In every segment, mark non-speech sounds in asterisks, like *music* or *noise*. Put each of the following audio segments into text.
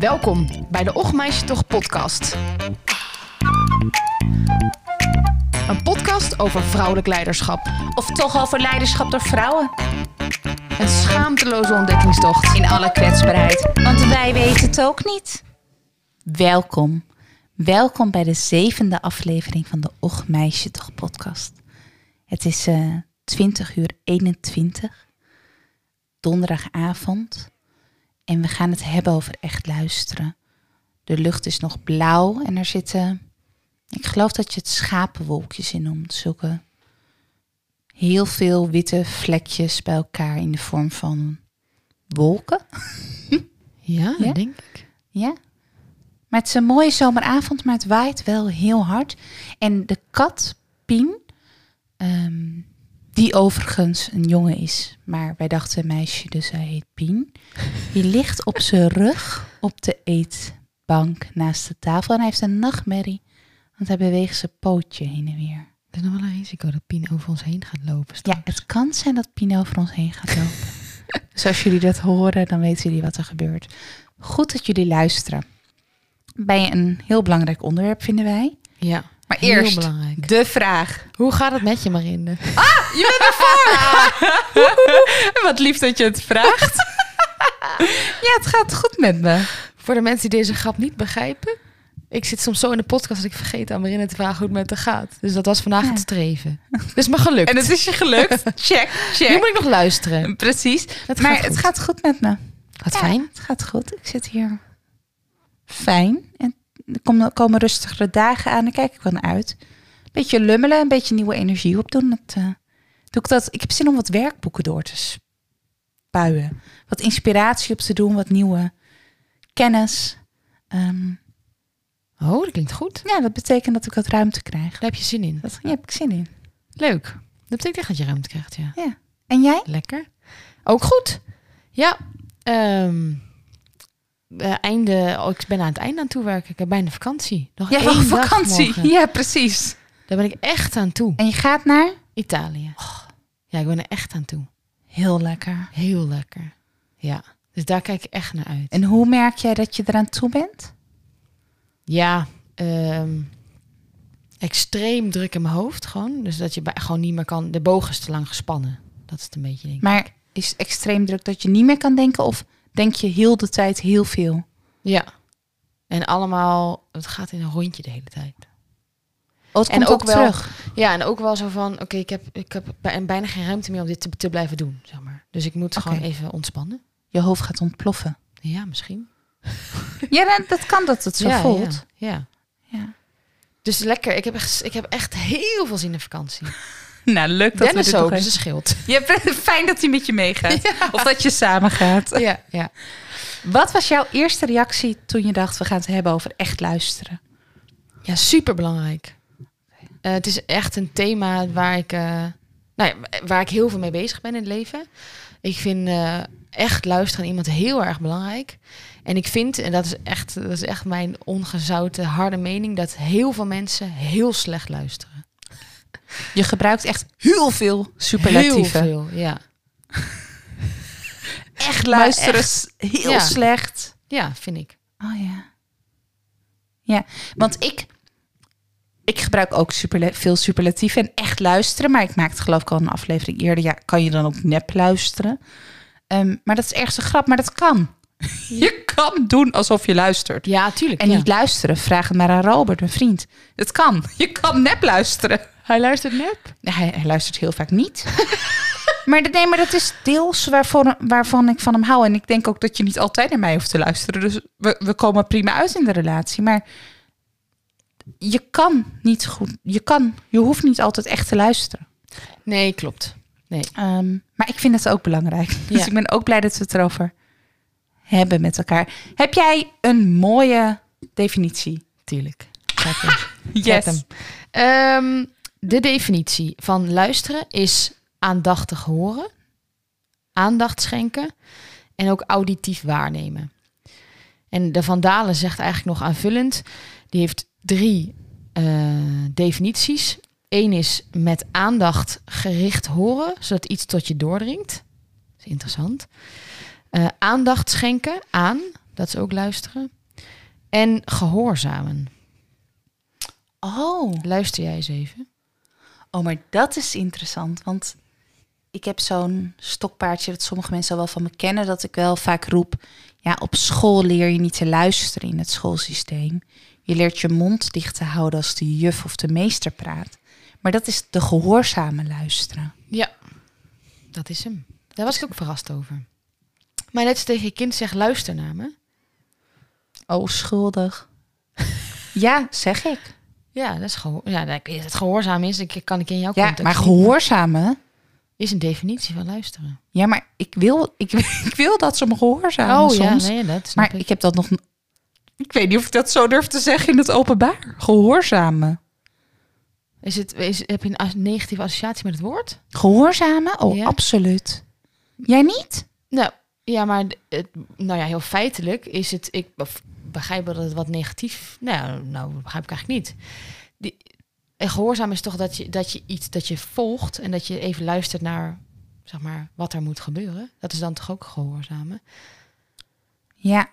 Welkom bij de Och Meisje Toch podcast. Een podcast over vrouwelijk leiderschap. Of toch over leiderschap door vrouwen. Een schaamteloze ontdekkingstocht. In alle kwetsbaarheid. Want wij weten het ook niet. Welkom. Welkom bij de zevende aflevering van de Och Meisje Toch podcast. Het is eh 20 uur 21. Donderdagavond. En we gaan het hebben over echt luisteren. De lucht is nog blauw en er zitten... Ik geloof dat je het schapenwolkjes in noemt. Zulke heel veel witte vlekjes bij elkaar in de vorm van wolken. *laughs* Ja, Ja? denk ik. Ja. Maar het is een mooie zomeravond, maar het waait wel heel hard. En de kat, Pien, ehm, die overigens een jongen is, maar wij dachten een meisje, dus hij heet Pien. Die ligt op zijn rug op de eetbank naast de tafel en hij heeft een nachtmerrie, want hij beweegt zijn pootje heen en weer. Er is nog wel een risico dat Pien over ons heen gaat lopen. Ja, het kan zijn dat Pien over ons heen gaat lopen. *laughs* dus als jullie dat horen, dan weten jullie wat er gebeurt. Goed dat jullie luisteren. Bij een heel belangrijk onderwerp, vinden wij. ja. Maar Heel eerst belangrijk. de vraag. Hoe gaat het met je, Marinde? Je bent ervoor! *laughs* wat lief dat je het vraagt. *laughs* ja, het gaat goed met me. Voor de mensen die deze grap niet begrijpen. Ik zit soms zo in de podcast dat ik vergeet aan Marinde te vragen hoe het met haar gaat. Dus dat was vandaag Ja. het streven. Dus me gelukt. En het is je gelukt. *laughs* Check, Nu check. moet ik nog luisteren. Precies. Het maar gaat het goed. gaat goed met me. Wat Ja, fijn. Het gaat goed. Ik zit hier fijn. En er komen, komen rustigere dagen aan. Daar kijk ik wel naar uit. Beetje lummelen, een beetje nieuwe energie opdoen. Dat, eh, doe ik, dat. ik heb zin om wat werkboeken door te spuien. Wat inspiratie op te doen, wat nieuwe kennis. Ehm, Oh, dat klinkt goed. ja, dat betekent dat ik wat ruimte krijg. Daar heb je zin in. Dat, daar heb ik zin in. Leuk. Dat betekent echt dat je ruimte krijgt, ja. Ja. En jij? Lekker. Ook goed. Ja. ehm, eh, einde, oh, ik ben aan het einde aan het toewerken. Ik heb bijna vakantie. Nog één dag vakantie. Ja, precies. Daar ben ik echt aan toe. En je gaat naar? Italië. Ja, ik ben er echt aan toe. Heel lekker. Heel lekker. Ja. Dus daar kijk ik echt naar uit. En hoe merk jij dat je eraan toe bent? Ja, ehm, extreem druk in mijn hoofd gewoon. Dus dat je bij, gewoon niet meer kan. De boog is te lang gespannen. Dat is het een beetje, denk ik. Maar is extreem druk dat je niet meer kan denken? Of denk je heel de tijd heel veel? Ja. En allemaal, het gaat in een rondje de hele tijd. Oh, En ook ook, wel- terug. Ja, en ook wel zo van, oké, ik heb, ik heb bij- bijna geen ruimte meer om dit te, te blijven doen, zeg maar. Dus ik moet gewoon even ontspannen. Je hoofd gaat ontploffen. Ja, misschien. *laughs* Ja, dat, dat kan dat het zo ja, voelt. Ja, ja. Ja. Dus lekker. Ik heb, echt, ik heb echt heel veel zin in vakantie. *laughs* Nou, leuk dat Dennis we dit ook, dus het scheelt. *laughs* Ja, fijn dat hij met je meegaat. *laughs* Of dat je samen gaat. Ja, ja. Wat was jouw eerste reactie toen je dacht... we gaan het hebben over echt luisteren? Ja, super belangrijk. het is echt een thema waar ik, eh, nou ja, waar ik heel veel mee bezig ben in het leven. Ik vind eh, echt luisteren aan iemand heel erg belangrijk. En ik vind, en dat is echt, dat is echt mijn ongezouten harde mening, dat heel veel mensen heel slecht luisteren. Je gebruikt echt heel veel superlatieven. Heel veel, ja. *laughs* Echt luisteren echt. is heel Ja. slecht. Ja, vind ik. Oh ja. Ja, want ik, ik gebruik ook superla- veel superlatieven en echt luisteren. Maar ik maakte geloof ik al een aflevering eerder. Ja, kan je dan ook nep luisteren? Ehm, maar dat is ergens een grap, maar dat kan. *laughs* Je kan doen alsof je luistert. Ja, tuurlijk. En ja. niet luisteren. Vraag het maar aan Robert, mijn vriend. Het kan. *laughs* Je kan nep luisteren. Hij luistert nep. Nee, hij, hij luistert heel vaak niet. *laughs* maar, dat- nee, maar dat is deels waarvan, waarvan ik van hem hou. En ik denk ook dat je niet altijd naar mij hoeft te luisteren. Dus we, we komen prima uit in de relatie. Maar je kan niet goed. Je kan. Je hoeft niet altijd echt te luisteren. Nee, klopt. Nee. Ehm, maar ik vind het ook belangrijk. *laughs* Dus Ja. ik ben ook blij dat we het erover hebben met elkaar. Heb jij een mooie definitie? Tuurlijk. *laughs* Yes. Ehm, de definitie van luisteren is aandachtig horen, aandacht schenken en ook auditief waarnemen. En de Van Dalen zegt eigenlijk nog aanvullend, die heeft drie eh, definities. Eén is met aandacht gericht horen, zodat iets tot je doordringt. Dat is interessant. Eh, aandacht schenken aan, dat is ook luisteren. En gehoorzamen. Oh. Luister jij eens even? Oh, maar dat is interessant. Want ik heb zo'n stokpaardje dat sommige mensen al wel van me kennen. Dat ik wel vaak roep, ja, op school leer je niet te luisteren in het schoolsysteem. Je leert je mond dicht te houden als de juf of de meester praat. Maar dat is de gehoorzame luisteren. Ja, dat is hem. Daar was ik ook verrast over. Maar net als tegen je kind zegt, luister naar me. Oh, schuldig. *laughs* ja, zeg ik. Ja, dat is gehoor. Ja, dat het gehoorzaam is, ik kan ik in jouw Ja, maar gehoorzamen. is een definitie van luisteren. Ja, maar ik wil, ik, *laughs* ik wil dat ze me gehoorzamen oh ja, soms. nee, dat maar ik. ik heb dat nog. Ik weet niet of ik dat zo durf te zeggen in het openbaar. Gehoorzamen. Is het, is, heb je een negatieve associatie met het woord? Gehoorzamen? Oh, Ja. absoluut. Jij niet? Nou, ja, maar het, nou ja, heel feitelijk is het. Ik begrijp dat het wat negatief. Nou, nou begrijp ik eigenlijk niet. Die, en gehoorzaam is toch dat je, dat je iets dat je volgt en dat je even luistert naar zeg maar wat er moet gebeuren. Dat is dan toch ook gehoorzamen. Ja.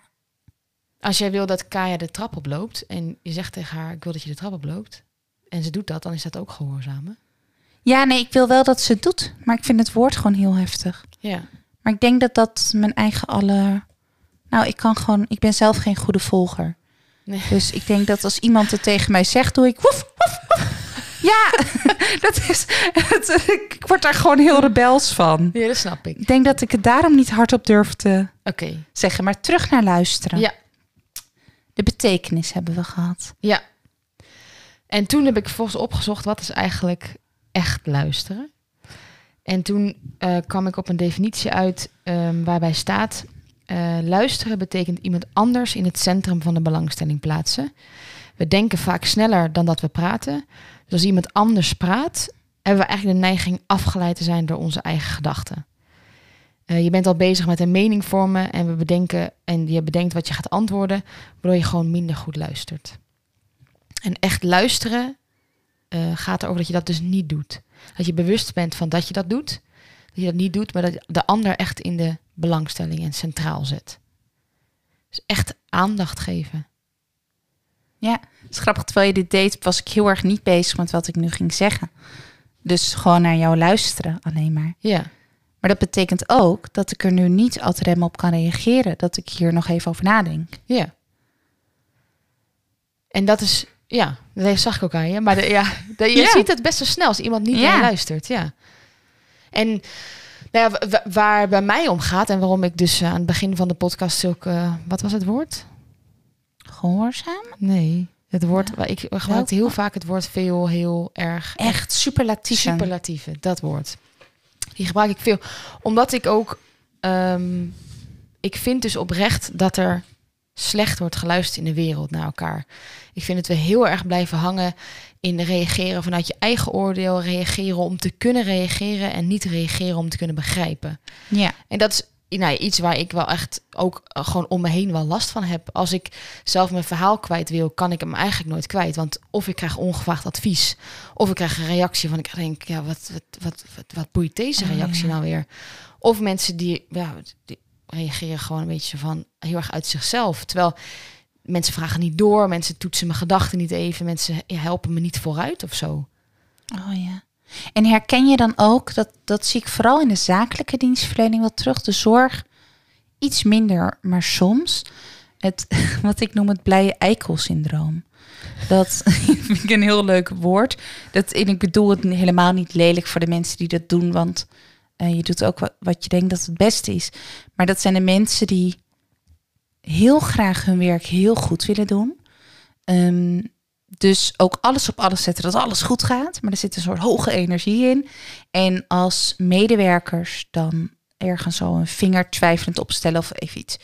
Als jij wil dat Kaya de trap oploopt en je zegt tegen haar: Ik wil dat je de trap oploopt. En ze doet dat, dan is dat ook gehoorzamen. Ja, nee, ik wil wel dat ze het doet. Maar ik vind het woord gewoon heel heftig. Ja. Maar ik denk dat dat mijn eigen alle... Nou, ik kan gewoon... Ik ben zelf geen goede volger. Nee. Dus ik denk dat als iemand het tegen mij zegt, doe ik... Woef, woef, woef. Ja, *laughs* dat is... Het, ik word daar gewoon heel rebels van. ja, dat snap ik. Ik denk dat ik het daarom niet hardop durf te Oké. zeggen. Maar terug naar luisteren. Ja. De betekenis hebben we gehad. Ja. En toen heb ik vervolgens opgezocht wat is eigenlijk echt luisteren. En toen eh, kwam ik op een definitie uit ehm, waarbij staat: eh, luisteren betekent iemand anders in het centrum van de belangstelling plaatsen. We denken vaak sneller dan dat we praten. Dus als iemand anders praat, hebben we eigenlijk de neiging afgeleid te zijn door onze eigen gedachten. Eh, je bent al bezig met een mening vormen en we bedenken en je bedenkt wat je gaat antwoorden, waardoor je gewoon minder goed luistert. En echt luisteren eh, gaat erover dat je dat dus niet doet. Dat je bewust bent van dat je dat doet. Dat je dat niet doet, maar dat de ander echt in de belangstelling en centraal zet. Dus echt aandacht geven. Ja, het is grappig. Terwijl je dit deed, was ik heel erg niet bezig met wat ik nu ging zeggen. Dus gewoon naar jou luisteren alleen maar. Ja, Maar dat betekent ook dat ik er nu niet ad rem op kan reageren. Dat ik hier nog even over nadenk. ja. En dat is, ja, dat zag ik ook aan je. Maar de, ja, de- je Ja. ziet het best wel snel als iemand niet Ja. naar luistert. Ja. En nou ja, wa- wa- waar bij mij om gaat en waarom ik dus aan het begin van de podcast eh, wat was het woord? Gehoorzaam? Nee, het woord, ik gebruikte heel vaak het woord veel, heel erg. Echt superlatief. Superlatieve, dat woord. Die gebruik ik veel. Omdat ik ook, ehm, ik vind dus oprecht dat er slecht wordt geluisterd in de wereld naar elkaar. Ik vind dat we heel erg blijven hangen in reageren vanuit je eigen oordeel, reageren om te kunnen reageren en niet reageren om te kunnen begrijpen. Ja. En dat is nou, iets waar ik wel echt ook eh, gewoon om me heen wel last van heb. Als ik zelf mijn verhaal kwijt wil, kan ik hem eigenlijk nooit kwijt. Want of ik krijg ongevraagd advies, of ik krijg een reactie van ik denk, ja, wat, wat, wat, wat, wat boeit deze Oh, reactie ja. nou weer? Of mensen die, ja, die reageren gewoon een beetje van heel erg uit zichzelf. Terwijl mensen vragen niet door, mensen toetsen mijn gedachten niet even, mensen helpen me niet vooruit of zo. Oh ja. En herken je dan ook, dat, dat zie ik vooral in de zakelijke dienstverlening wel terug, de zorg iets minder, maar soms het, *laughs* wat ik noem het blije eikelsyndroom. Dat *laughs* vind ik een heel leuk woord. Dat, en ik bedoel het helemaal niet lelijk voor de mensen die dat doen, want eh, je doet ook wat, wat je denkt dat het beste is. Maar dat zijn de mensen die heel graag hun werk heel goed willen doen. Ehm, dus ook alles op alles zetten dat alles goed gaat. Maar er zit een soort hoge energie in. En als medewerkers dan ergens zo een vinger twijfelend opstellen of even iets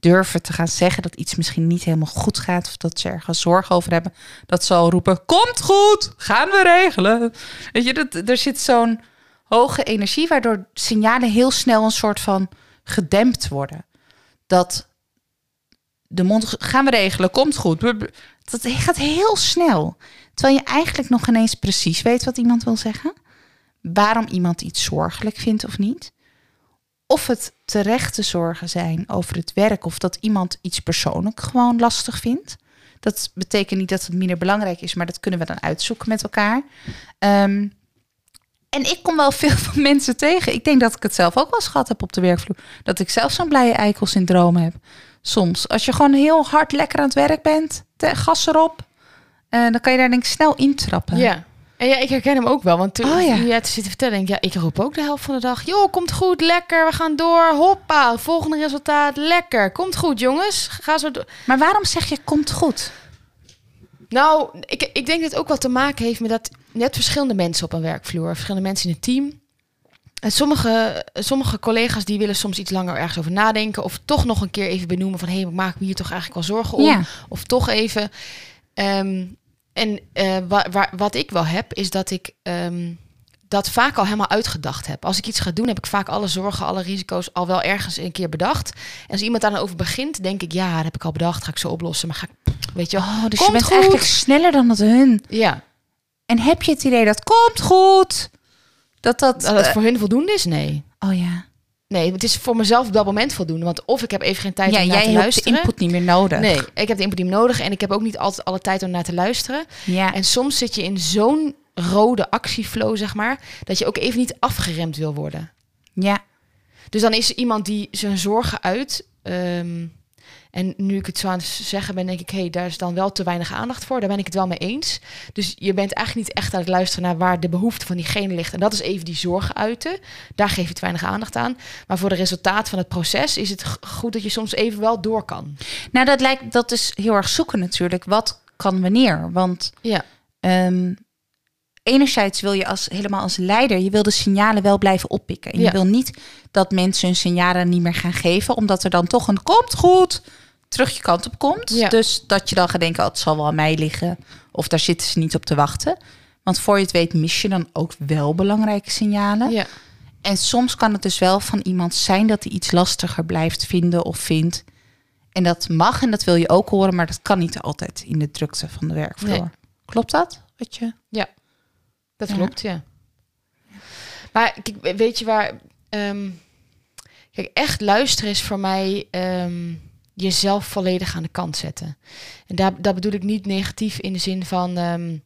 durven te gaan zeggen dat iets misschien niet helemaal goed gaat of dat ze ergens zorgen over hebben, dat ze al roepen: Komt goed, gaan we regelen. Weet je, dat, er zit zo'n hoge energie waardoor signalen heel snel een soort van gedempt worden. Dat de mond gaan we regelen, komt goed. Dat gaat heel snel. Terwijl je eigenlijk nog ineens precies weet wat iemand wil zeggen. Waarom iemand iets zorgelijk vindt of niet. of het terechte zorgen zijn over het werk of dat iemand iets persoonlijk gewoon lastig vindt. Dat betekent niet dat het minder belangrijk is, maar dat kunnen we dan uitzoeken met elkaar. Ehm, en ik kom wel veel van mensen tegen. Ik denk dat ik het zelf ook wel eens gehad heb op de werkvloer. Dat ik zelf zo'n blije eikelsyndroom heb. Soms. Als je gewoon heel hard lekker aan het werk bent, gas erop. eh, dan kan je daar denk ik snel intrappen. Ja. En ja, ik herken hem ook wel. Want toen Oh, ja. toen jij het zit te vertellen, denk ik, ja, ik roep ook de helft van de dag. Joh, komt goed, lekker, we gaan door. Hoppa, volgende resultaat, lekker. Komt goed, jongens. Ga zo door. Maar waarom zeg je komt goed? Nou, ik, ik denk dat het ook wat te maken heeft met dat net verschillende mensen op een werkvloer, verschillende mensen in het team. En sommige, sommige collega's die willen soms iets langer ergens over nadenken. Of toch nog een keer even benoemen van hé, hey, ik maak me hier toch eigenlijk wel zorgen om. Ja. Of toch even. Ehm, en wa- wa- wat ik wel heb, is dat ik ehm, dat vaak al helemaal uitgedacht heb. Als ik iets ga doen, heb ik vaak alle zorgen, alle risico's al wel ergens een keer bedacht. En als iemand daar dan over begint, denk ik, ja, dat heb ik al bedacht, ga ik zo oplossen. Maar ga ik, weet je Oh, dus Komt je bent goed. eigenlijk sneller dan dat hun. ja, En heb je het idee dat komt goed? Dat dat... dat het eh, voor hun voldoende is, nee. oh ja. Nee, het is voor mezelf op dat moment voldoende. Want of ik heb even geen tijd Ja, om naar jij te hebt de luisteren. input niet meer nodig. Nee, ik heb de input niet meer nodig. En ik heb ook niet altijd alle tijd om naar te luisteren. Ja. En soms zit je in zo'n rode actieflow, zeg maar, dat je ook even niet afgeremd wil worden. ja. Dus dan is er iemand die zijn zorgen uit. ehm, en nu ik het zo aan het zeggen ben, denk ik, hé, hey, daar is dan wel te weinig aandacht voor. Daar ben ik het wel mee eens. Dus je bent eigenlijk niet echt aan het luisteren naar waar de behoefte van diegene ligt. En dat is even die zorgen uiten. Daar geef je te weinig aandacht aan. Maar voor de resultaat van het proces is het goed dat je soms even wel door kan. Nou, dat lijkt dat is heel erg zoeken natuurlijk. Wat kan wanneer? Want Ja, ehm, enerzijds wil je als helemaal als leider, je wil de signalen wel blijven oppikken. En Ja. je wil niet dat mensen hun signalen niet meer gaan geven, omdat er dan toch een komt goed terug je kant op komt. Ja. Dus dat je dan gaat denken, oh, het zal wel aan mij liggen. Of daar zitten ze niet op te wachten. Want voor je het weet mis je dan ook wel belangrijke signalen. ja, En soms kan het dus wel van iemand zijn dat hij iets lastiger blijft vinden of vindt. En dat mag en dat wil je ook horen, maar dat kan niet altijd in de drukte van de werkvloer. Nee. Klopt dat? Wat je? Dat Ja. klopt, ja. Maar kijk, weet je waar... ehm, kijk, echt luisteren is voor mij ehm, jezelf volledig aan de kant zetten. En daar, dat bedoel ik niet negatief in de zin van... ehm,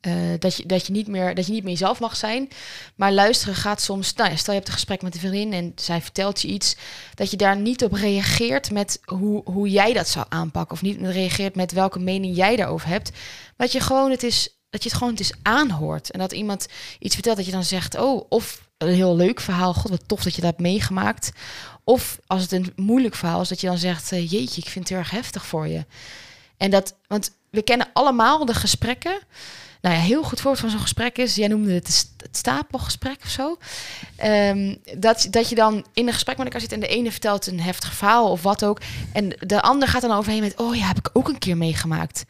eh, dat, je, dat, je niet meer, dat je niet meer jezelf mag zijn. Maar luisteren gaat soms... Nou ja, stel je hebt een gesprek met een vriendin en zij vertelt je iets... dat je daar niet op reageert met hoe, hoe jij dat zou aanpakken. Of niet reageert met welke mening jij daarover hebt. Maar dat je gewoon het is... Dat je het gewoon is aanhoort. En dat iemand iets vertelt dat je dan zegt... Oh, of een heel leuk verhaal. God, wat tof dat je dat meegemaakt. Of als het een moeilijk verhaal is... dat je dan zegt... eh, Jeetje, ik vind het heel erg heftig voor je. En dat... Want we kennen allemaal de gesprekken... Nou ja, heel goed voorbeeld van zo'n gesprek is, jij noemde het het stapelgesprek of zo. Ehm, dat, dat je dan in een gesprek met elkaar zit en de ene vertelt een heftig verhaal of wat ook. En de ander gaat dan overheen met, oh ja, heb ik ook een keer meegemaakt.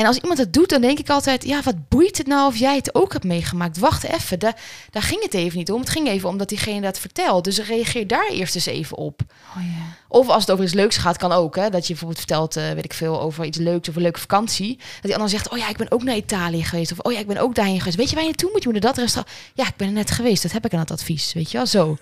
En als iemand dat doet, dan denk ik altijd, ja, wat boeit het nou of jij het ook hebt meegemaakt? Wacht even, daar, daar ging het even niet om. Het ging even om dat diegene dat vertelt. Dus reageer daar eerst eens even op. Oh ja. Of als het over iets leuks gaat, kan ook. Hè? Dat je bijvoorbeeld vertelt, eh, weet ik veel, over iets leuks of een leuke vakantie. Dat die ander zegt, oh ja, ik ben ook naar Italië geweest. Of oh ja, ik ben ook daarheen geweest. Weet je waar je naartoe moet? Je moet naar dat restaurant. Ja, ik ben er net geweest. Dat heb ik aan het advies. Weet je wel, zo.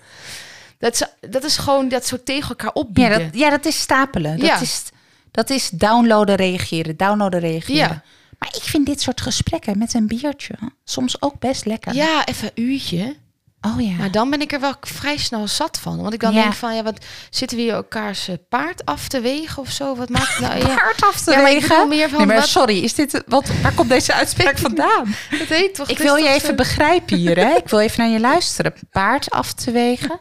Dat is, dat is gewoon dat zo tegen elkaar Ja, opbieden. dat, ja, dat is stapelen. Dat, Ja. is, dat is downloaden, reageren. Downloaden, reageren. Ja. Maar ik vind dit soort gesprekken met een biertje soms ook best lekker. Ja, even een uurtje. Oh ja. Maar dan ben ik er wel vrij snel zat van. Want ik dan Ja. denk van, ja, wat zitten we hier elkaars eh, paard af te wegen of zo? Wat maakt nou? Ja, *laughs* Paard af te Ja, wegen. meer van, nee, maar wat- sorry, is dit wat? Waar komt deze uitspraak *laughs* vandaan? dat heet toch? Ik wil je even zo- begrijpen hier, hè? *laughs* Ik wil even naar je luisteren. Paard af te wegen.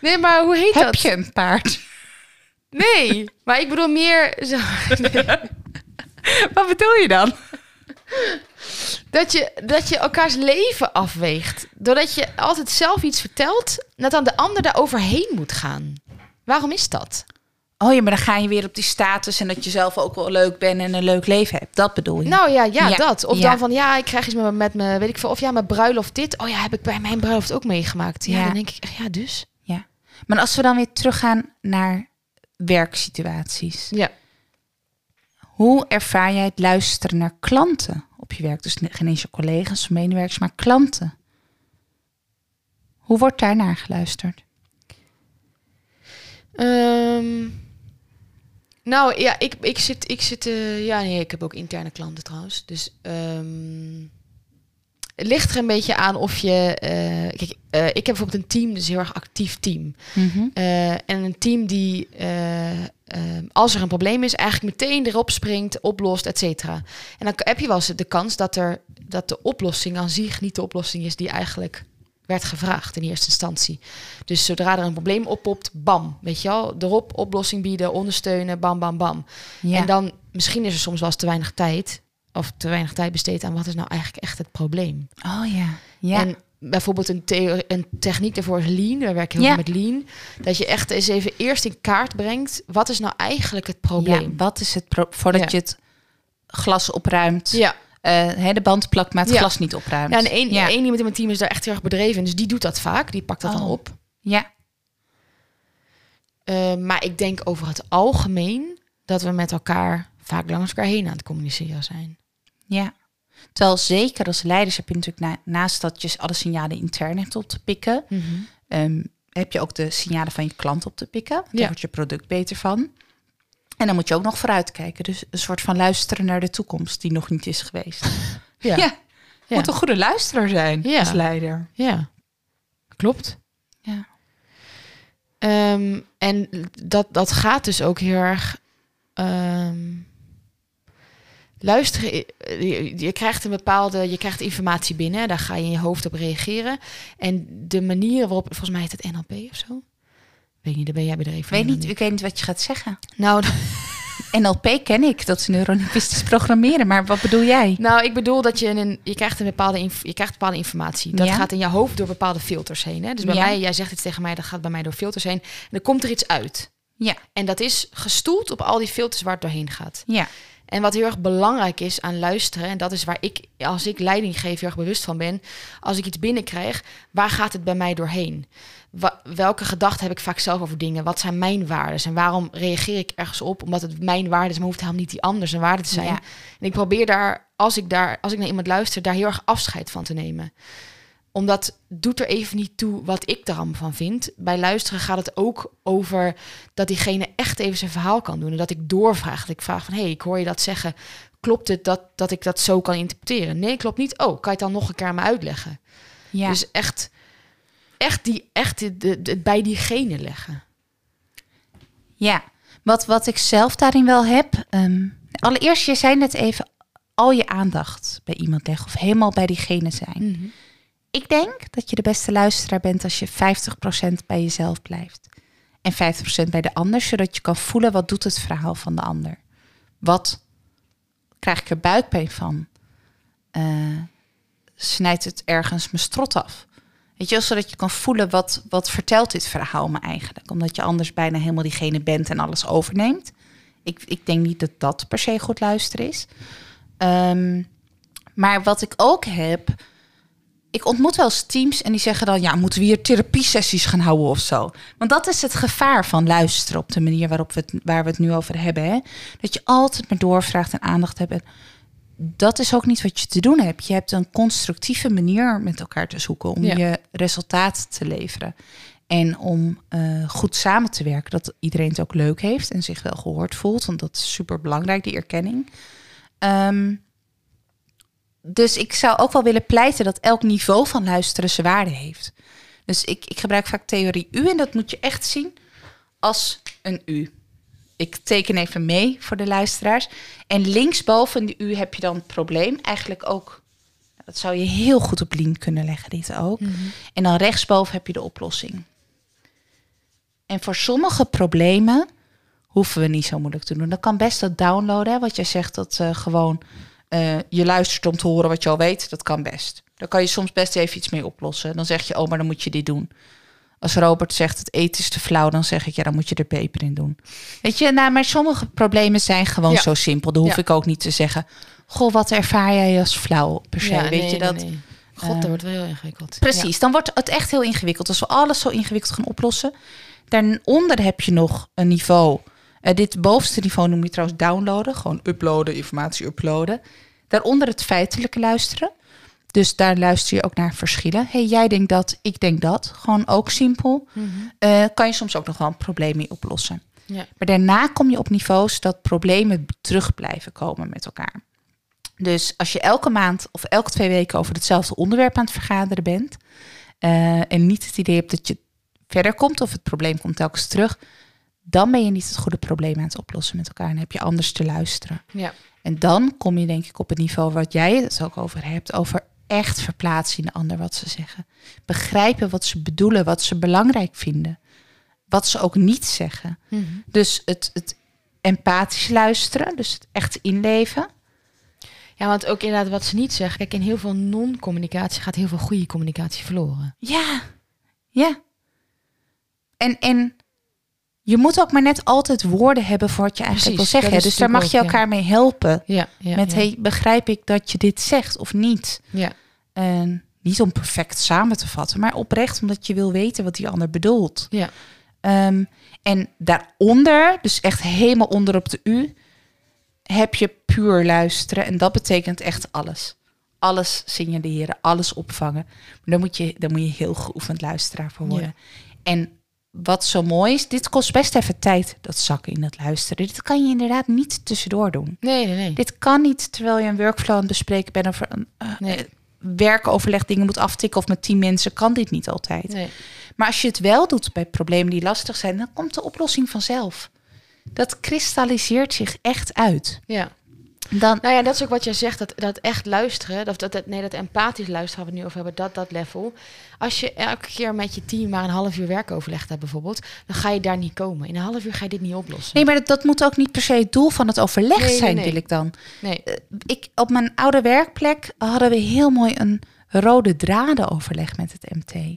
Nee, maar hoe heet Heb dat? je een paard? Nee, maar ik bedoel meer zo, *laughs* Wat bedoel je dan? dat, je, dat je elkaars leven afweegt. Doordat je altijd zelf iets vertelt, dat dan de ander daar overheen moet gaan. Waarom is dat? Oh ja, maar dan ga je weer op die status en dat je zelf ook wel leuk bent en een leuk leven hebt. Dat bedoel je? Nou ja, ja, Ja, dat. Of ja. dan van, ja, ik krijg iets met, met me, weet ik veel. Of ja, mijn bruiloft dit. Oh ja, heb ik bij mijn bruiloft ook meegemaakt. Ja, Ja. dan denk ik, ja, dus. Ja. Maar als we dan weer teruggaan naar werksituaties. Ja. Hoe ervaar jij het luisteren naar klanten op je werk? Dus geen eens je collega's of medewerkers, maar klanten. Hoe wordt daar naar geluisterd? Ehm, nou ja, ik, ik zit, ik zit, eh, ja nee, ik heb ook interne klanten trouwens. Dus ehm, het ligt er een beetje aan of je, eh, kijk, eh, ik heb bijvoorbeeld een team, dus een heel erg actief team. Mhm. Eh, en een team die, eh, eh, als er een probleem is, eigenlijk meteen erop springt, oplost, et cetera. En dan heb je wel eens de kans dat, er, dat de oplossing aan zich niet de oplossing is die eigenlijk werd gevraagd in eerste instantie. Dus zodra er een probleem oppopt, bam, weet je wel, erop oplossing bieden, ondersteunen, bam, bam, bam. Ja. En dan, misschien is er soms wel eens te weinig tijd, of te weinig tijd besteed aan wat is nou eigenlijk echt het probleem. Oh ja. Ja. En bijvoorbeeld een, een techniek daarvoor is lean. We werken heel Ja. veel met lean. Dat je echt eens even eerst in kaart brengt. Wat is nou eigenlijk het ja. probleem? Wat is het voordat Ja. je het glas opruimt? Ja, hè, de band plakt, maar het Ja. glas niet opruimt. ja en één, ja. één iemand in mijn team is daar echt heel erg bedreven. Dus die doet dat vaak. Die pakt dat dan Oh. op. ja. Eh, maar ik denk over het algemeen dat we met elkaar vaak langs elkaar heen aan het communiceren zijn. Ja. Terwijl zeker als leiders heb je natuurlijk na- naast dat je alle signalen intern hebt op te pikken, ehm, heb je ook de signalen van je klant op te pikken. Daar Ja. wordt je product beter van. En dan moet je ook nog vooruitkijken. Dus een soort van luisteren naar de toekomst die nog niet is geweest. *laughs* Ja, Ja. ja. Moet een goede luisteraar zijn Ja. als leider. ja. klopt. Ja. Ehm, en dat, dat gaat dus ook heel erg. ehm, luisteren. eh, Je, je krijgt een bepaalde. Je krijgt informatie binnen. Daar ga je in je hoofd op reageren. En de manier waarop. Volgens mij heet het NLP of zo. Weet niet, daar ben jij bedreven. Weet niet, ik weet niet wat je gaat zeggen. Nou, NLP *laughs* ken ik, dat is neurolinguistisch programmeren. Maar wat bedoel jij? nou, ik bedoel dat je een. Je krijgt een bepaalde, je krijgt bepaalde informatie. Dat Ja. gaat in je hoofd door bepaalde filters heen. Hè? Dus bij Ja. mij, jij zegt iets tegen mij, dat gaat bij mij door filters heen. En dan komt er iets uit. Ja. En dat is gestoeld op al die filters waar het doorheen gaat. Ja. En wat heel erg belangrijk is aan luisteren, en dat is waar ik, als ik leiding geef, heel erg bewust van ben. Als ik iets binnenkrijg, waar gaat het bij mij doorheen? Wa- welke gedachten heb ik vaak zelf over dingen? Wat zijn mijn waarden? En waarom reageer ik ergens op? Omdat het mijn waarden is, maar hoeft helemaal niet die anders een waarde te zijn. Ja. En ik probeer daar, als ik daar, als ik naar iemand luister, daar heel erg afscheid van te nemen omdat doet er even niet toe wat ik er allemaal van vind. Bij luisteren gaat het ook over dat diegene echt even zijn verhaal kan doen. En dat ik doorvraag. Dat ik vraag van, hé, hey, ik hoor je dat zeggen. Klopt het dat, dat ik dat zo kan interpreteren? Nee, klopt niet. Oh, kan je het dan nog een keer aan me uitleggen? Ja. Dus echt, echt, die, echt de, de, de- bij diegene leggen. Ja, wat, wat ik zelf daarin wel heb. ehm, allereerst, je zei net even al je aandacht bij iemand leggen of helemaal bij diegene zijn. Ik denk dat je de beste luisteraar bent als je 50% bij jezelf blijft. En 50% bij de ander, zodat je kan voelen wat doet het verhaal van de ander. Wat krijg ik er buikpijn van? Eh, snijdt het ergens mijn strot af? Weet je, wel, zodat je kan voelen wat, wat vertelt dit verhaal me eigenlijk. Omdat je anders bijna helemaal diegene bent en alles overneemt. Ik, ik denk niet dat dat per se goed luisteren is. Ehm, maar wat ik ook heb, ik ontmoet wel eens teams en die zeggen dan, ja, moeten we hier therapiesessies gaan houden of zo? Want dat is het gevaar van luisteren op de manier waarop we het, waar we het nu over hebben. Hè? Dat je altijd maar doorvraagt en aandacht hebt. En dat is ook niet wat je te doen hebt. Je hebt een constructieve manier met elkaar te zoeken om Ja. je resultaat te leveren. En om eh, goed samen te werken, dat iedereen het ook leuk heeft en zich wel gehoord voelt. Want dat is super belangrijk, die erkenning. Ehm, dus ik zou ook wel willen pleiten dat elk niveau van luisteren zijn waarde heeft. Dus ik, ik gebruik vaak theorie U en dat moet je echt zien als een U. Ik teken even mee voor de luisteraars. En linksboven de U heb je dan het probleem. Eigenlijk ook, dat zou je heel goed op lien kunnen leggen, dit ook. En dan rechtsboven heb je de oplossing. En voor sommige problemen hoeven we niet zo moeilijk te doen. Dat kan best dat downloaden, hè, wat jij zegt, dat eh, gewoon eh, je luistert om te horen wat je al weet. Dat kan best. Daar kan je soms best even iets mee oplossen. Dan zeg je, oh, maar dan moet je dit doen. Als Robert zegt het eten is te flauw, dan zeg ik ja, dan moet je er peper in doen. Weet je, nou, maar sommige problemen zijn gewoon Ja. zo simpel. Dan hoef Ja. ik ook niet te zeggen, goh, wat ervaar jij als flauw per se? Ja, Weet nee, je dat? nee. God, eh, dat wordt wel heel ingewikkeld. Precies, dan wordt het echt heel ingewikkeld. Als we alles zo ingewikkeld gaan oplossen. Daaronder heb je nog een niveau. Eh, dit bovenste niveau noem je trouwens downloaden. Gewoon uploaden, informatie uploaden. Daaronder het feitelijke luisteren. Dus daar luister je ook naar verschillen. hey, jij denkt dat, ik denk dat. Gewoon ook simpel. Eh, kan je soms ook nog wel een probleem mee oplossen. Ja. Maar daarna kom je op niveaus dat problemen terug blijven komen met elkaar. Dus als je elke maand of elke twee weken over hetzelfde onderwerp aan het vergaderen bent. eh, en niet het idee hebt dat je verder komt of het probleem komt telkens terug. Dan ben je niet het goede probleem aan het oplossen met elkaar. En heb je anders te luisteren. Ja. En dan kom je denk ik op het niveau wat jij het ook over hebt. Over echt verplaatsen in de ander wat ze zeggen. Begrijpen wat ze bedoelen, wat ze belangrijk vinden. Wat ze ook niet zeggen. Mhm. Dus het, het empathisch luisteren, dus het echt inleven. Ja, want ook inderdaad wat ze niet zeggen. Kijk, in heel veel non-communicatie gaat heel veel goede communicatie verloren. Ja, ja. En, en je moet ook maar net altijd woorden hebben voor wat je eigenlijk Precies, wil zeggen. Dus daar mag je elkaar mee helpen. Ja, ja met, ja. hey, begrijp ik dat je dit zegt of niet? ja. En niet om perfect samen te vatten, maar oprecht omdat je wil weten wat die ander bedoelt. Ja. Ehm, en daaronder, dus echt helemaal onder op de U, heb je puur luisteren. En dat betekent echt alles. Alles signaleren, alles opvangen. Maar dan moet je, dan moet je heel geoefend luisteraar voor worden. En wat zo mooi is, dit kost best even tijd, dat zakken in het luisteren. Dit kan je inderdaad niet tussendoor doen. Nee, nee, nee. Dit kan niet terwijl je een workflow aan het bespreken bent of een eh, Nee. werkoverleg dingen moet aftikken of met tien mensen, kan dit niet altijd. nee. Maar als je het wel doet bij problemen die lastig zijn, dan komt de oplossing vanzelf. Dat kristalliseert zich echt uit. Ja. Dan, Nou ja, dat is ook wat jij zegt, dat, dat echt luisteren, dat, dat, dat, nee, dat empathisch luisteren waar we het nu over hebben, dat, dat level. Als je elke keer met je team maar een half uur werkoverleg hebt bijvoorbeeld, dan ga je daar niet komen. In een half uur ga je dit niet oplossen. nee, maar dat, dat moet ook niet per se het doel van het overleg Nee, nee, zijn, nee. wil ik dan. Nee. Ik, op mijn oude werkplek hadden we heel mooi een rode dradenoverleg met het MT.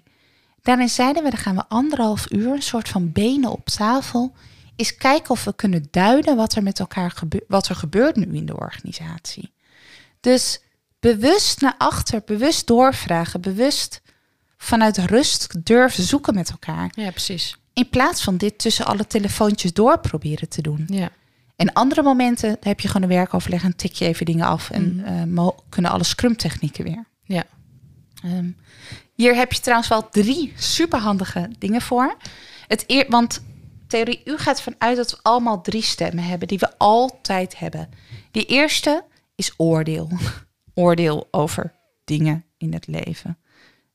Daarin zeiden we, dan gaan we anderhalf uur, een soort van benen op tafel, eens kijken of we kunnen duiden wat er met elkaar gebeurt, wat er gebeurt nu in de organisatie. Dus bewust naar achter, bewust doorvragen, bewust vanuit rust durven zoeken met elkaar. Ja, precies. In plaats van dit tussen alle telefoontjes door proberen te doen. Ja. En andere momenten heb je gewoon een werkoverleg en tik je even dingen af en mo- kunnen alle scrum technieken weer. Ja. Ehm, hier heb je trouwens wel drie superhandige dingen voor. Het eer, want theorie U gaat vanuit dat we allemaal drie stemmen hebben die we altijd hebben. Die eerste is oordeel. *laughs* oordeel over dingen in het leven.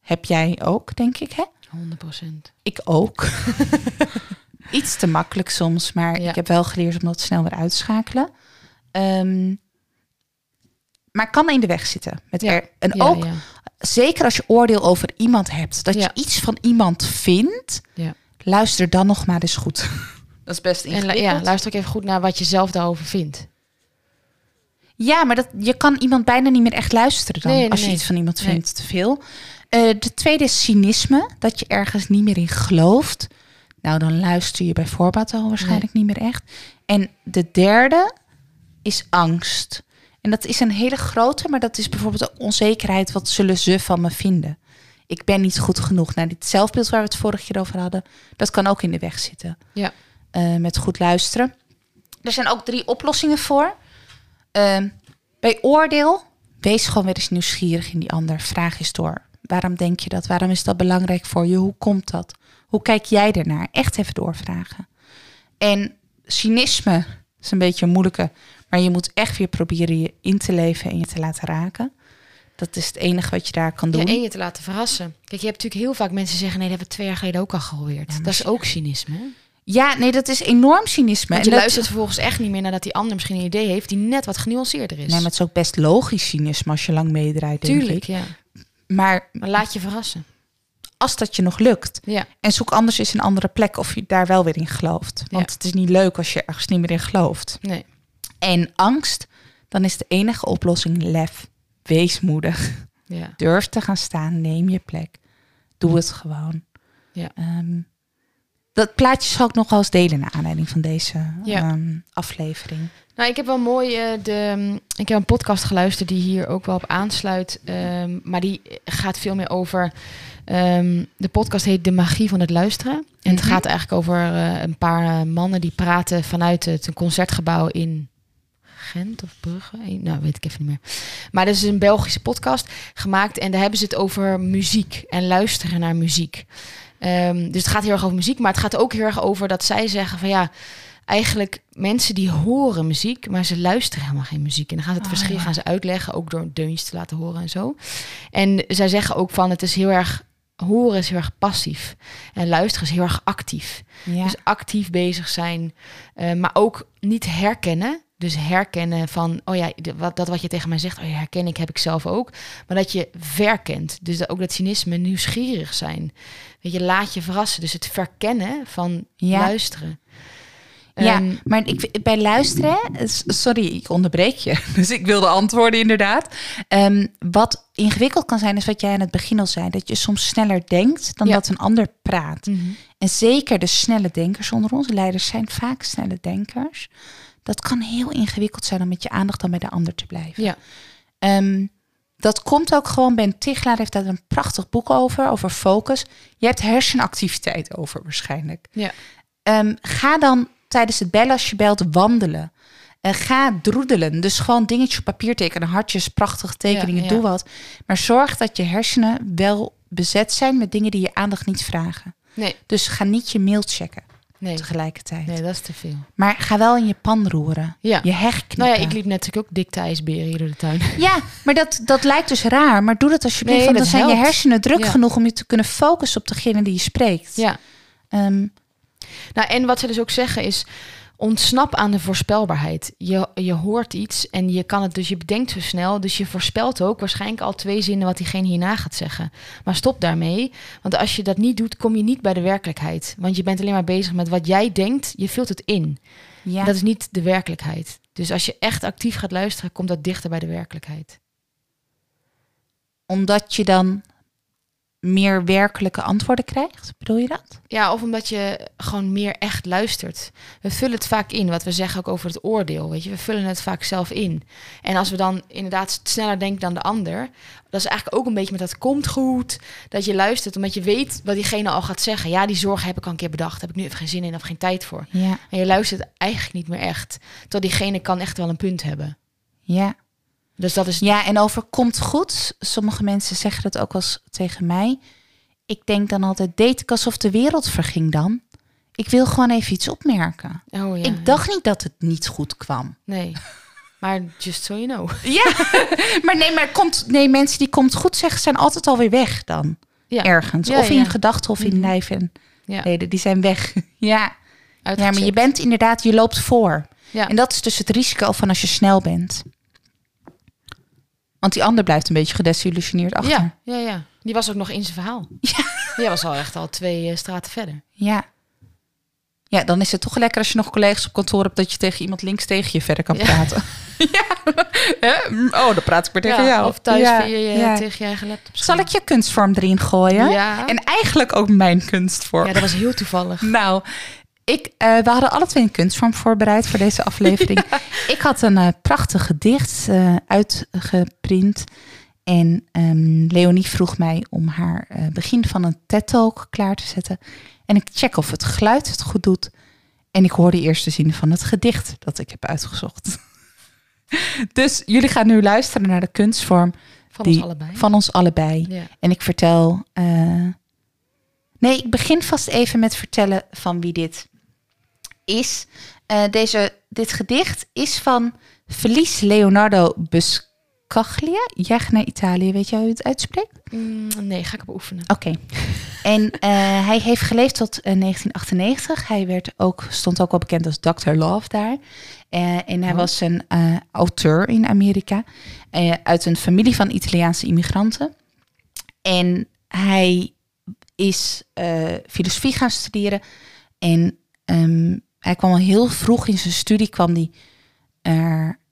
Heb jij ook, denk ik, hè? 100 procent. Ik ook. *laughs* Iets te makkelijk soms, maar Ja. ik heb wel geleerd om dat snel weer uit te schakelen. Ehm, maar kan in de weg zitten. Met Ja. er, en Ja, ook zeker als je oordeel over iemand hebt, dat je iets van iemand vindt, Ja. Luister dan nog maar eens goed. *laughs* Dat is best En ingewikkeld. ja, luister ook even goed naar wat je zelf daarover vindt. Ja, maar dat, je kan iemand bijna niet meer echt luisteren dan Nee, nee, als je nee. iets van iemand Nee. vindt te veel. Eh, de tweede is cynisme, dat je ergens niet meer in gelooft. Nou, dan luister je bij voorbaat al waarschijnlijk niet meer echt. En de derde is angst. En dat is een hele grote, maar dat is bijvoorbeeld ook onzekerheid. Wat zullen ze van me vinden? Ik ben niet goed genoeg. Nou, dit zelfbeeld waar we het vorige keer over hadden, dat kan ook in de weg zitten. Ja. Eh, met goed luisteren. Er zijn ook drie oplossingen voor. Ehm, bij oordeel, wees gewoon weer eens nieuwsgierig in die ander. Vraag eens door. Waarom denk je dat? Waarom is dat belangrijk voor je? Hoe komt dat? Hoe kijk jij ernaar? Echt even doorvragen. En cynisme is een beetje een moeilijke, maar je moet echt weer proberen je in te leven en je te laten raken. Dat is het enige wat je daar kan Ja, doen. en je te laten verrassen. Kijk, je hebt natuurlijk heel vaak mensen zeggen... nee, dat hebben we twee jaar geleden ook al gehoord. dat is ook cynisme. hè? Ja, nee, dat is enorm cynisme. Want En je dat- luistert vervolgens echt niet meer... nadat die ander misschien een idee heeft... die net wat genuanceerder is. Nee, maar het is ook best logisch cynisme als je lang meedraait, denk Tuurlijk, ik. ja. Maar Maar laat je verrassen. als dat je nog lukt. Ja, En zoek anders eens een andere plek of je daar wel weer in gelooft. Want Ja. het is niet leuk als je ergens niet meer in gelooft. nee. En angst, dan is de enige oplossing lef. Wees moedig. Ja. Durf te gaan staan. Neem je plek. Doe het gewoon. Ja. Ehm, dat plaatje zal ik nog wel eens delen naar aanleiding van deze Ja. ehm, aflevering. Nou, ik heb wel mooi eh, de. Ik heb een podcast geluisterd die hier ook wel op aansluit. ehm, maar die gaat veel meer over. de podcast heet De Magie van het Luisteren. En het Mhm. gaat eigenlijk over eh, een paar eh, mannen die praten vanuit het een concertgebouw in Gent of Brugge. Nou, weet ik even niet meer. Maar dat is een Belgische podcast gemaakt. En daar hebben ze het over muziek en luisteren naar muziek. Ehm, dus het gaat heel erg over muziek. Maar het gaat ook heel erg over dat zij zeggen van ja... Eigenlijk mensen die horen muziek, maar ze luisteren helemaal geen muziek. En dan gaan ze het Oh, verschil ja. gaan ze uitleggen, ook door deuntjes te laten horen en zo. En zij zeggen ook van het is heel erg horen is heel erg passief en luisteren is heel erg actief. Ja. Dus actief bezig zijn, eh, maar ook niet herkennen. Dus herkennen van, oh ja, wat, dat wat je tegen mij zegt, oh ja, herken ik, heb ik zelf ook. Maar dat je verkent. Dus dat, ook dat cynisme, nieuwsgierig zijn. Weet je, laat je verrassen. Dus het verkennen van Ja. luisteren. Ja, Ehm, maar ik, bij luisteren, s- sorry, ik onderbreek je. *laughs* Dus ik wilde antwoorden inderdaad. Ehm, wat ingewikkeld kan zijn, is wat jij aan het begin al zei. Dat je soms sneller denkt dan Ja. dat een ander praat. mhm. En zeker de snelle denkers onder ons, leiders zijn vaak snelle denkers. Dat kan heel ingewikkeld zijn om met je aandacht dan bij de ander te blijven. Ja. Ehm, dat komt ook gewoon, Ben Tichelaar heeft daar een prachtig boek over, over focus. Je hebt hersenactiviteit over waarschijnlijk. Ja. Ga dan tijdens het bellen als je belt wandelen. Eh, ga droedelen. Dus gewoon dingetjes op papier tekenen. Hartjes, prachtige tekeningen, Ja, ja. doe wat. Maar zorg dat je hersenen wel bezet zijn met dingen die je aandacht niet vragen. Nee, Dus ga niet je mail checken nee, tegelijkertijd. nee, dat is te veel. Maar ga wel in je pan roeren. Ja. Je herknippen. Nou ja, ik liep net natuurlijk ook dikte ijsberen hier door de tuin. Ja, maar dat, dat lijkt dus raar. Maar doe dat alsjeblieft. Nee, want dan zijn je hersenen druk Ja. genoeg om je te kunnen focussen op degene die je spreekt. Ja. Ehm, Nou, en wat ze dus ook zeggen is, ontsnap aan de voorspelbaarheid. Je, je hoort iets en je kan het, dus je bedenkt zo snel, dus je voorspelt ook waarschijnlijk al twee zinnen wat diegene hierna gaat zeggen. Maar stop daarmee, want als je dat niet doet, kom je niet bij de werkelijkheid. Want je bent alleen maar bezig met wat jij denkt, je vult het in. ja. Dat is niet de werkelijkheid. Dus als je echt actief gaat luisteren, komt dat dichter bij de werkelijkheid. Omdat je dan meer werkelijke antwoorden krijgt. Bedoel je dat? Ja, of omdat je gewoon meer echt luistert. We vullen het vaak in, wat we zeggen ook over het oordeel. Weet je, we vullen het vaak zelf in. En als we dan inderdaad sneller denken dan de ander, dat is eigenlijk ook een beetje met dat komt goed. Dat je luistert, omdat je weet wat diegene al gaat zeggen. Ja, die zorgen heb ik al een keer bedacht. Heb ik nu even geen zin in of geen tijd voor. Ja. En je luistert eigenlijk niet meer echt. Terwijl diegene kan echt wel een punt hebben. Ja. Dus dat is. Ja, en over komt goed. Sommige mensen zeggen dat ook als tegen mij. Ik denk dan altijd, deed ik alsof de wereld verging dan? Ik wil gewoon even iets opmerken. Oh ja. ik dacht niet dat het niet goed kwam. Nee. Maar just so you know. Ja, *laughs* maar nee, maar komt, nee, mensen die komt goed zeggen zijn altijd alweer weg dan. Ja. Ergens. Of in gedachten of in Mhm. lijf en Ja. leden. Die zijn weg. *laughs* Ja. ja, maar je bent inderdaad, je loopt voor. Ja. En dat is dus het risico van als je snel bent. Want die ander blijft een beetje gedesillusioneerd achter. Ja, ja, ja. Die was ook nog in zijn verhaal. *laughs* Ja. Die was al echt al twee eh, straten verder. Ja. Ja, dan is het toch lekker als je nog collega's op kantoor hebt dat je tegen iemand links tegen je verder kan Ja. praten. *laughs* ja. *laughs* Oh, dan praat ik weer tegen Ja, jou. Of thuis Ja, via je, tegen je eigen laptop. Zal ik je kunstvorm erin gooien? Ja. En eigenlijk ook mijn kunstvorm. Ja, dat was heel toevallig. Nou, ik, eh, we hadden alle twee een kunstvorm voorbereid voor deze aflevering. *laughs* Ik had een eh, prachtig gedicht eh, uitgeprint. En ehm, Leonie vroeg mij om haar begin van een TED-talk klaar te zetten. En ik check of het geluid het goed doet. En ik hoor de eerste zin van het gedicht dat ik heb uitgezocht. *laughs* dus jullie gaan nu luisteren naar de kunstvorm Van die- ons allebei. van ons allebei. Ja. En ik vertel. Nee, ik begin vast even met vertellen van wie dit is. Eh, deze, dit gedicht is van Felice Leonardo Buscaglia. Jij naar Italië, weet je hoe het uitspreekt? Mm, nee, ga ik beoefenen. Oké. En eh, hij heeft geleefd tot eh, 1998. Hij werd ook, stond ook wel bekend als Dr. Love daar. Eh, en hij Oh. was een eh, auteur in Amerika. eh, uit een familie van Italiaanse immigranten. En hij is eh, filosofie gaan studeren. En ehm, hij kwam al heel vroeg in zijn studie, kwam die,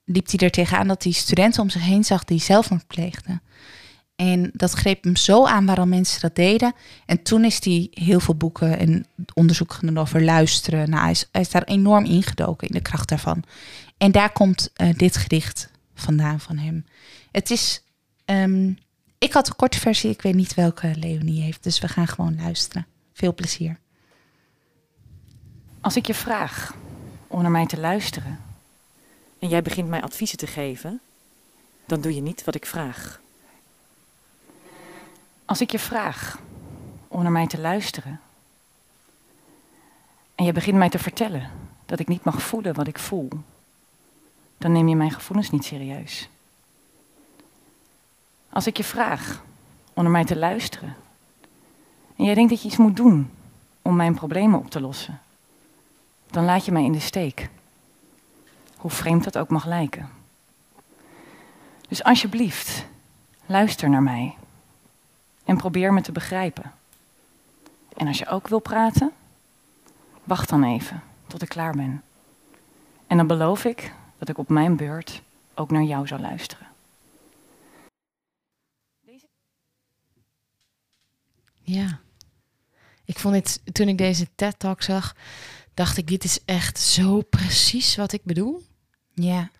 liep hij er tegenaan dat hij studenten om zich heen zag die zelfmoord pleegden. En dat greep hem zo aan waarom mensen dat deden. En toen is hij heel veel boeken en onderzoek gedaan over luisteren. Nou, hij, is, hij is daar enorm ingedoken in de kracht daarvan. En daar komt eh, dit gedicht vandaan van hem. Het is. ehm, ik had een korte versie, ik weet niet welke Leonie heeft. Dus we gaan gewoon luisteren. Veel plezier. Als ik je vraag om naar mij te luisteren, en jij begint mij adviezen te geven, dan doe je niet wat ik vraag. Als ik je vraag om naar mij te luisteren en je begint mij te vertellen dat ik niet mag voelen wat ik voel, dan neem je mijn gevoelens niet serieus. Als ik je vraag om naar mij te luisteren en jij denkt dat je iets moet doen om mijn problemen op te lossen, dan laat je mij in de steek. Hoe vreemd dat ook mag lijken. Dus alsjeblieft, luister naar mij en probeer me te begrijpen. En als je ook wil praten, wacht dan even tot ik klaar ben. En dan beloof ik dat ik op mijn beurt ook naar jou zal luisteren. Ja. Ik vond het, toen ik deze TED-talk zag, dacht ik, dit is echt zo precies wat ik bedoel. Ja.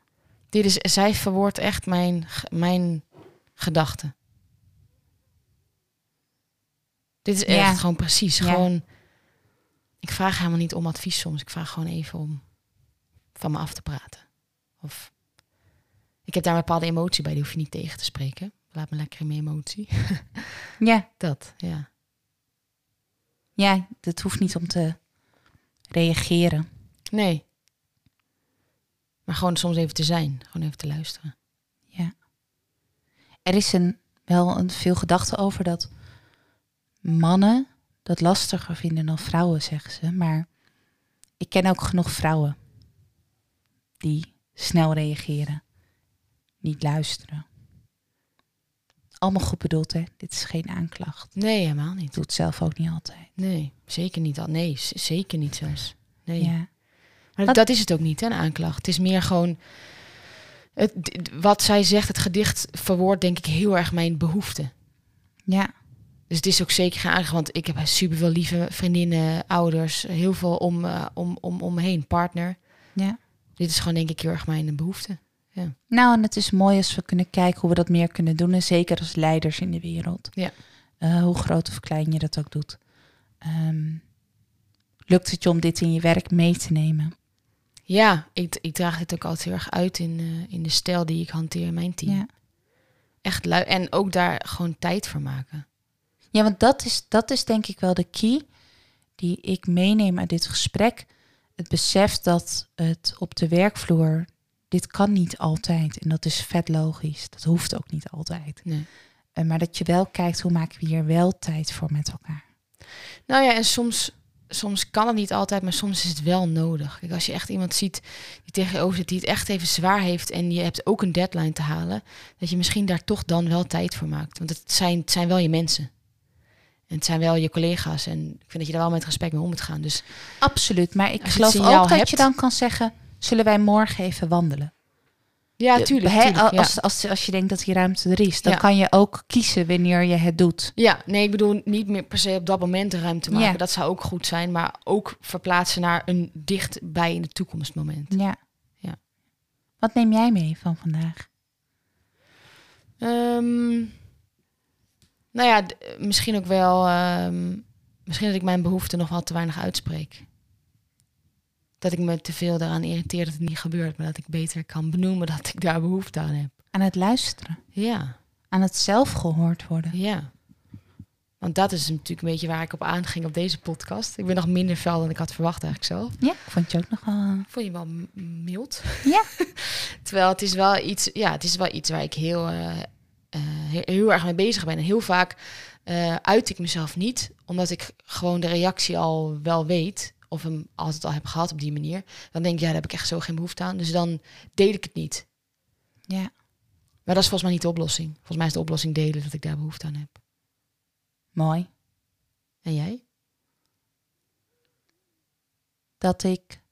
Dit is, zij verwoordt echt mijn, mijn gedachten. Dit is echt Ja. gewoon precies. Ja. Gewoon, ik vraag helemaal niet om advies soms. Ik vraag gewoon even om van me af te praten. Of ik heb daar een bepaalde emotie bij, die hoef je niet tegen te spreken. Laat me lekker in mijn emotie. *laughs* Ja. Dat, ja. Ja, het hoeft niet om te reageren. Nee. Maar gewoon soms even te zijn. Gewoon even te luisteren. Ja. Er is een, wel een, veel gedachte over dat mannen dat lastiger vinden dan vrouwen, zeggen ze. Maar ik ken ook genoeg vrouwen die snel reageren, niet luisteren. Allemaal goed bedoeld, hè? Dit is geen aanklacht. Nee, helemaal niet. doe het zelf ook niet altijd. Nee, zeker niet. al. Nee, zeker niet zelfs. Nee. Ja. Maar Wat- dat is het ook niet, hè, een aanklacht. Het is meer gewoon... Het, wat zij zegt, het gedicht verwoordt denk ik heel erg mijn behoeften. Ja. Dus het is ook zeker geen aanklacht, want ik heb super veel lieve vriendinnen, ouders, heel veel om, eh, om, om, om me heen, partner. Ja. Dit is gewoon denk ik heel erg mijn behoefte. Nou, en het is mooi als we kunnen kijken hoe we dat meer kunnen doen. En zeker als leiders in de wereld. Ja. Eh, hoe groot of klein je dat ook doet. Ehm, lukt het je om dit in je werk mee te nemen? Ja, ik, ik draag dit ook altijd heel erg uit in, eh, in de stijl die ik hanteer in mijn team. Ja. Echt lui en ook daar gewoon tijd voor maken. Ja, want dat is, dat is denk ik wel de key die ik meeneem uit dit gesprek. Het besef dat het op de werkvloer, dit kan niet altijd. En dat is vet logisch. Dat hoeft ook niet altijd. Nee. Eh, maar dat je wel kijkt, hoe maken we hier wel tijd voor met elkaar? Nou ja, en soms, soms kan het niet altijd, maar soms is het wel nodig. Kijk, als je echt iemand ziet die tegen je over zit, die het echt even zwaar heeft en je hebt ook een deadline te halen, dat je misschien daar toch dan wel tijd voor maakt. Want het zijn, het zijn wel je mensen. En het zijn wel je collega's. En ik vind dat je daar wel met respect mee om moet gaan. Dus Absoluut. Maar ik geloof ook dat hebt- je dan kan zeggen, zullen wij morgen even wandelen? ja, tuurlijk. hè, tuurlijk, ja. als, als, als je denkt dat die ruimte er is, dan Ja. kan je ook kiezen wanneer je het doet. Ja, nee, ik bedoel niet meer per se op dat moment de ruimte maken. Ja. Dat zou ook goed zijn, maar ook verplaatsen naar een dichtbij in de toekomst moment. Ja. Ja. Wat neem jij mee van vandaag? Ehm, nou ja, misschien ook wel. ehm, misschien dat ik mijn behoeften nog wel te weinig uitspreek. Dat ik me te veel daaraan irriteer dat het niet gebeurt, maar dat ik beter kan benoemen dat ik daar behoefte aan heb. Aan het luisteren, Ja, aan het zelf gehoord worden. ja. Want dat is natuurlijk een beetje waar ik op aanging op deze podcast. Ik ben nog minder fel dan ik had verwacht eigenlijk zelf. Ja, ik vond je ook nog wel. Vond je wel mild? Ja. *laughs* Terwijl het is wel iets, ja, het is wel iets waar ik heel, eh, eh, heel, heel erg mee bezig ben. En heel vaak eh, uit ik mezelf niet, omdat ik gewoon de reactie al wel weet. Of hem altijd al heb gehad op die manier. Dan denk ik, ja, daar heb ik echt zo geen behoefte aan. Dus dan deel ik het niet. Ja. Maar dat is volgens mij niet de oplossing. Volgens mij is de oplossing delen dat ik daar behoefte aan heb. Mooi. En jij? Dat ik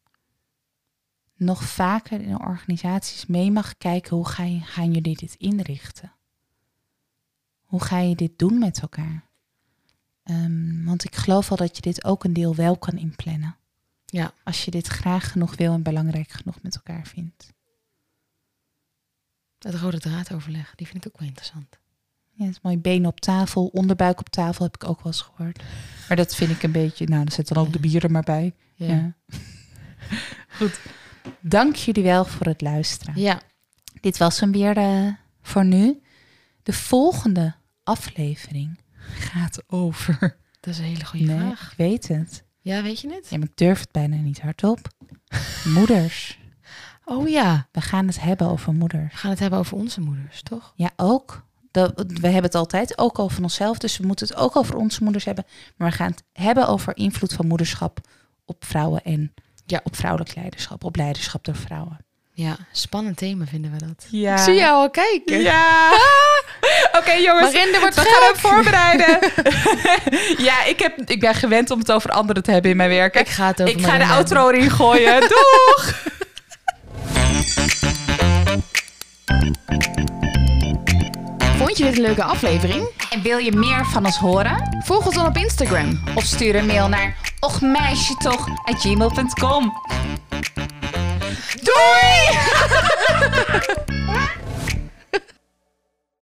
nog vaker in organisaties mee mag kijken hoe ga je, gaan jullie dit inrichten? Hoe ga je dit doen met elkaar? Ehm, want ik geloof wel dat je dit ook een deel wel kan inplannen. Ja. Als je dit graag genoeg wil en belangrijk genoeg met elkaar vindt. Het rode draadoverleg, die vind ik ook wel interessant. Ja, het is mooi. Benen op tafel, onderbuik op tafel heb ik ook wel eens gehoord. Maar dat vind ik een beetje, nou, er zit dan ook de bieren maar bij. Ja. Ja. *laughs* Goed. dank jullie wel voor het luisteren. Ja, Dit was hem weer eh, voor nu. De volgende aflevering gaat over. dat is een hele goede Nee, vraag. ik weet het. Ja, weet je het? Ja, maar ik durf het bijna niet hardop. Moeders. Oh ja. We gaan het hebben over moeders. We gaan het hebben over onze moeders, toch? Ja, ook. Dat, we hebben het altijd ook over onszelf, dus we moeten het ook over onze moeders hebben. Maar we gaan het hebben over invloed van moederschap op vrouwen en Ja. op vrouwelijk leiderschap, op leiderschap door vrouwen. Ja, spannend thema vinden we dat. Ja. Ik zie jou al kijken. Ja. Oké jongens, Marinde wordt we gek. gaan hem voorbereiden. *laughs* ja, ik, heb, ik ben gewend om het over anderen te hebben in mijn werk. Ik ga het over Ik ga de outro erin gooien. *laughs* Doeg! Vond je dit een leuke aflevering? En wil je meer van ons horen? Volg ons dan op Instagram. Of stuur een mail naar ochmeisjetoch@gmail.com. Doei! *laughs*